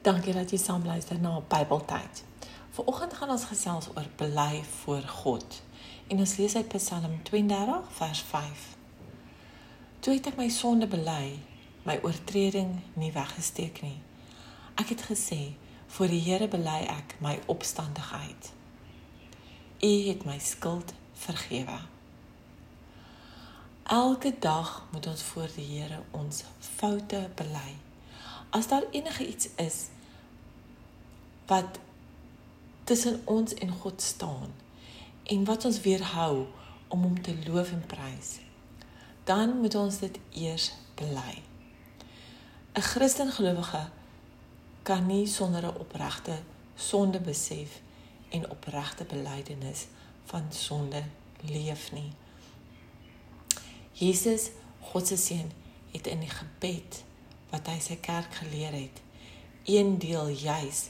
Dankie dat jy saam luister na Bybeltyd. Vanoggend gaan ons gesels oor bely voor God. En ons lees uit Psalm 32 vers 5. Toe het ek my sonde bely, my oortreding nie weggesteek nie. Ek het gesê, voor die Here bely ek my opstandigheid. U het my skuld vergewe. Elke dag moet ons voor die Here ons foute bely as daar enige iets is wat tussen ons en God staan en wat ons weerhou om hom te loof en prys, dan moet ons dit eers bely. 'n Christen gelowige kan nie sonder 'n opregte sonde besef en opregte belydenis van sonde leef nie. Jesus, God se seun, het in die gebed wat hy sy kerk geleer het, een deel juis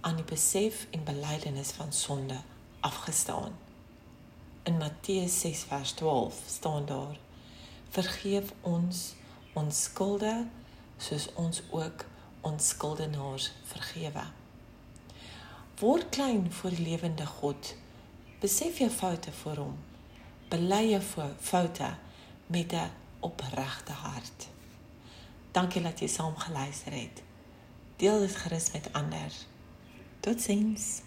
aan die besef en belydenis van sonde afgestaan. In Matteus 6 vers 12 staan daar: Vergeef ons ons skulde soos ons ook ons skuldenaars vergewe. Word klein voor die lewende God. Besef jou foute voor hom. Bely jou foute met 'n opregte hart. Dankie dat jy saam geluister het. Deel dit gerus met ander. Totsiens.